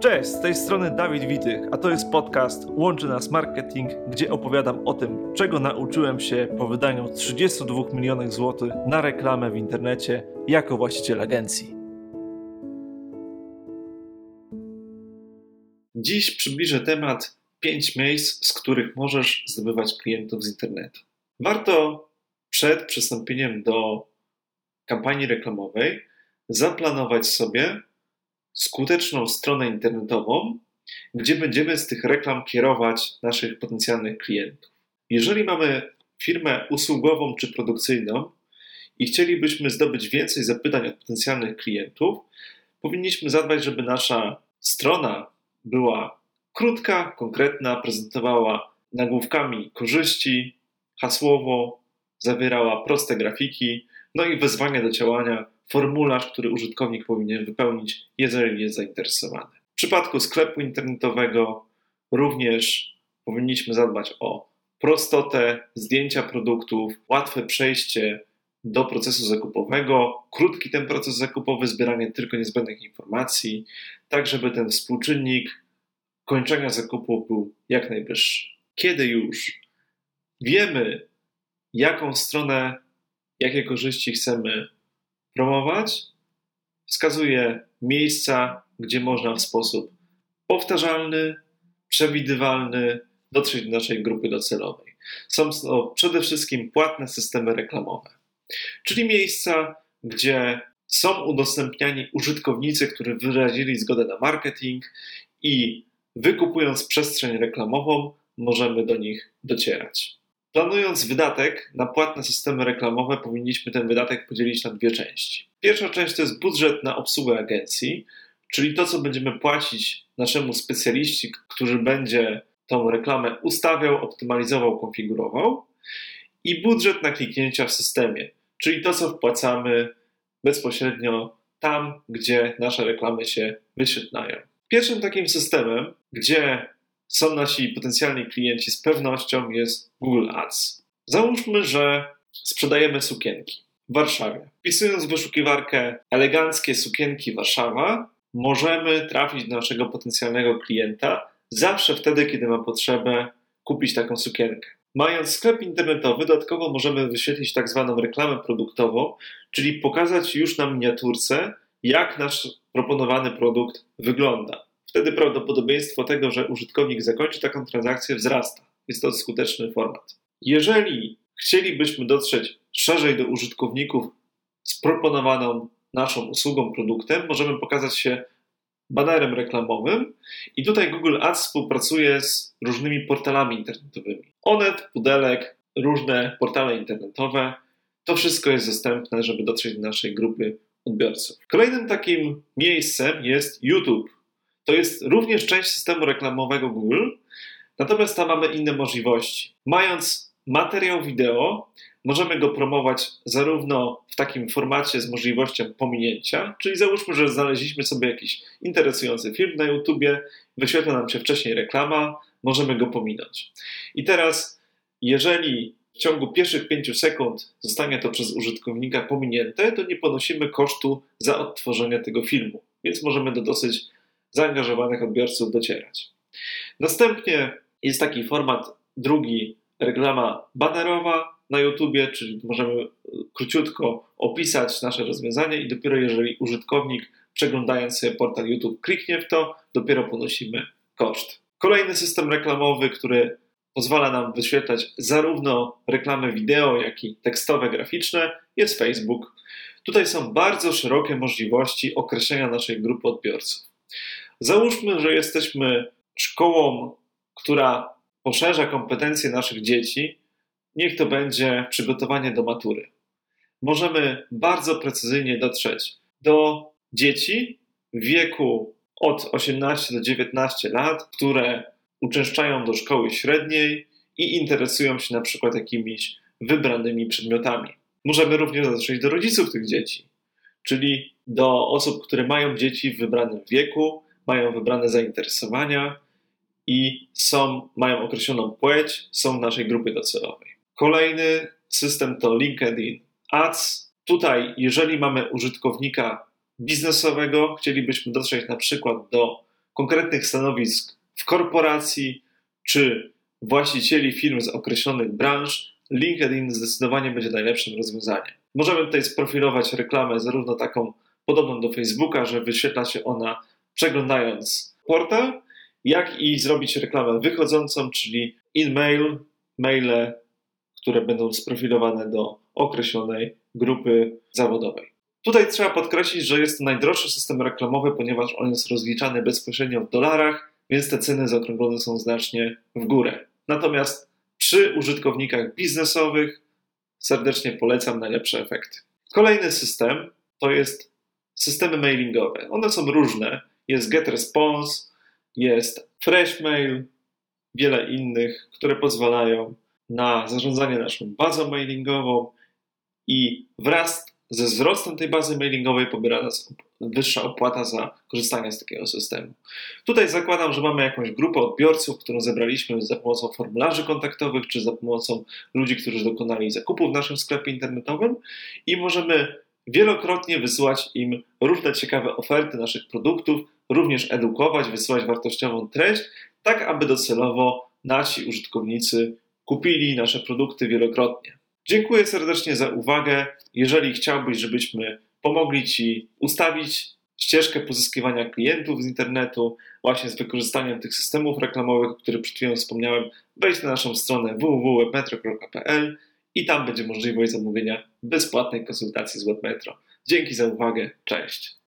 Cześć, z tej strony Dawid Witych, a to jest podcast Łączy Nas Marketing, gdzie opowiadam o tym, czego nauczyłem się po wydaniu 32 milionów złotych na reklamę w internecie jako właściciel agencji. Dziś przybliżę temat 5 miejsc, z których możesz zdobywać klientów z internetu. Warto przed przystąpieniem do kampanii reklamowej zaplanować sobie skuteczną stronę internetową, gdzie będziemy z tych reklam kierować naszych potencjalnych klientów. Jeżeli mamy firmę usługową czy produkcyjną i chcielibyśmy zdobyć więcej zapytań od potencjalnych klientów, powinniśmy zadbać, żeby nasza strona była krótka, konkretna, prezentowała nagłówkami korzyści, hasłowo, zawierała proste grafiki, no i wezwania do działania, formularz, który użytkownik powinien wypełnić, jeżeli jest zainteresowany. W przypadku sklepu internetowego również powinniśmy zadbać o prostotę zdjęcia produktów, łatwe przejście do procesu zakupowego, krótki ten proces zakupowy, zbieranie tylko niezbędnych informacji, tak żeby ten współczynnik kończenia zakupów był jak najwyższy. Kiedy już wiemy, jaką stronę, jakie korzyści chcemy promować, wskazuje miejsca, gdzie można w sposób powtarzalny, przewidywalny dotrzeć do naszej grupy docelowej. Są to przede wszystkim płatne systemy reklamowe, czyli miejsca, gdzie są udostępniani użytkownicy, którzy wyrazili zgodę na marketing i wykupując przestrzeń reklamową, możemy do nich docierać. Planując wydatek na płatne systemy reklamowe, powinniśmy ten wydatek podzielić na dwie części. Pierwsza część to jest budżet na obsługę agencji, czyli to, co będziemy płacić naszemu specjaliści, który będzie tą reklamę ustawiał, optymalizował, konfigurował, i budżet na kliknięcia w systemie, czyli to, co wpłacamy bezpośrednio tam, gdzie nasze reklamy się wyświetlają. Pierwszym takim systemem, gdzie są nasi potencjalni klienci z pewnością jest Google Ads. Załóżmy, że sprzedajemy sukienki w Warszawie. Wpisując w wyszukiwarkę eleganckie sukienki Warszawa, możemy trafić do naszego potencjalnego klienta zawsze wtedy, kiedy ma potrzebę kupić taką sukienkę. Mając sklep internetowy, dodatkowo możemy wyświetlić tak zwaną reklamę produktową, czyli pokazać już na miniaturce, jak nasz proponowany produkt wygląda wtedy prawdopodobieństwo tego, że użytkownik zakończy taką transakcję, wzrasta. Jest to skuteczny format. Jeżeli chcielibyśmy dotrzeć szerzej do użytkowników z proponowaną naszą usługą, produktem, możemy pokazać się banerem reklamowym i tutaj Google Ads współpracuje z różnymi portalami internetowymi. Onet, Pudelek, różne portale internetowe. To wszystko jest dostępne, żeby dotrzeć do naszej grupy odbiorców. Kolejnym takim miejscem jest YouTube. To jest również część systemu reklamowego Google, natomiast tam mamy inne możliwości. Mając materiał wideo, możemy go promować zarówno w takim formacie z możliwością pominięcia, czyli załóżmy, że znaleźliśmy sobie jakiś interesujący film na YouTubie, wyświetla nam się wcześniej reklama, możemy go pominąć. I teraz, jeżeli w ciągu pierwszych 5 sekund zostanie to przez użytkownika pominięte, to nie ponosimy kosztu za odtworzenie tego filmu, więc możemy do dosyć zaangażowanych odbiorców docierać. Następnie jest taki format drugi, reklama banerowa na YouTubie, czyli możemy króciutko opisać nasze rozwiązanie i dopiero jeżeli użytkownik przeglądając sobie portal YouTube kliknie w to, dopiero ponosimy koszt. Kolejny system reklamowy, który pozwala nam wyświetlać zarówno reklamy wideo, jak i tekstowe, graficzne, jest Facebook. Tutaj są bardzo szerokie możliwości określenia naszej grupy odbiorców. Załóżmy, że jesteśmy szkołą, która poszerza kompetencje naszych dzieci. Niech to będzie przygotowanie do matury. Możemy bardzo precyzyjnie dotrzeć do dzieci w wieku od 18 do 19 lat, które uczęszczają do szkoły średniej i interesują się na przykład jakimiś wybranymi przedmiotami. Możemy również dotrzeć do rodziców tych dzieci, czyli do osób, które mają dzieci w wybranym wieku, mają wybrane zainteresowania i są, mają określoną płeć, są w naszej grupie docelowej. Kolejny system to LinkedIn Ads. Tutaj, jeżeli mamy użytkownika biznesowego, chcielibyśmy dotrzeć na przykład do konkretnych stanowisk w korporacji czy właścicieli firm z określonych branż, LinkedIn zdecydowanie będzie najlepszym rozwiązaniem. Możemy tutaj sprofilować reklamę zarówno taką podobną do Facebooka, że wyświetla się ona przeglądając portal, jak i zrobić reklamę wychodzącą, czyli in-mail, maile, które będą sprofilowane do określonej grupy zawodowej. Tutaj trzeba podkreślić, że jest to najdroższy system reklamowy, ponieważ on jest rozliczany bezpośrednio w dolarach, więc te ceny zaokrąglone są znacznie w górę. Natomiast przy użytkownikach biznesowych serdecznie polecam najlepsze efekty. Kolejny system to jest systemy mailingowe. One są różne. Jest GetResponse, jest FreshMail, wiele innych, które pozwalają na zarządzanie naszą bazą mailingową i wraz ze wzrostem tej bazy mailingowej pobierana jest wyższa opłata za korzystanie z takiego systemu. Tutaj zakładam, że mamy jakąś grupę odbiorców, którą zebraliśmy za pomocą formularzy kontaktowych, czy za pomocą ludzi, którzy dokonali zakupu w naszym sklepie internetowym i możemy wielokrotnie wysyłać im różne ciekawe oferty naszych produktów, również edukować, wysyłać wartościową treść, tak aby docelowo nasi użytkownicy kupili nasze produkty wielokrotnie. Dziękuję serdecznie za uwagę. Jeżeli chciałbyś, żebyśmy pomogli Ci ustawić ścieżkę pozyskiwania klientów z internetu, właśnie z wykorzystaniem tych systemów reklamowych, o których przed chwilą wspomniałem, wejdź na naszą stronę www.webmetro.pl i tam będzie możliwość zamówienia bezpłatnej konsultacji z Webmetro. Dzięki za uwagę, cześć.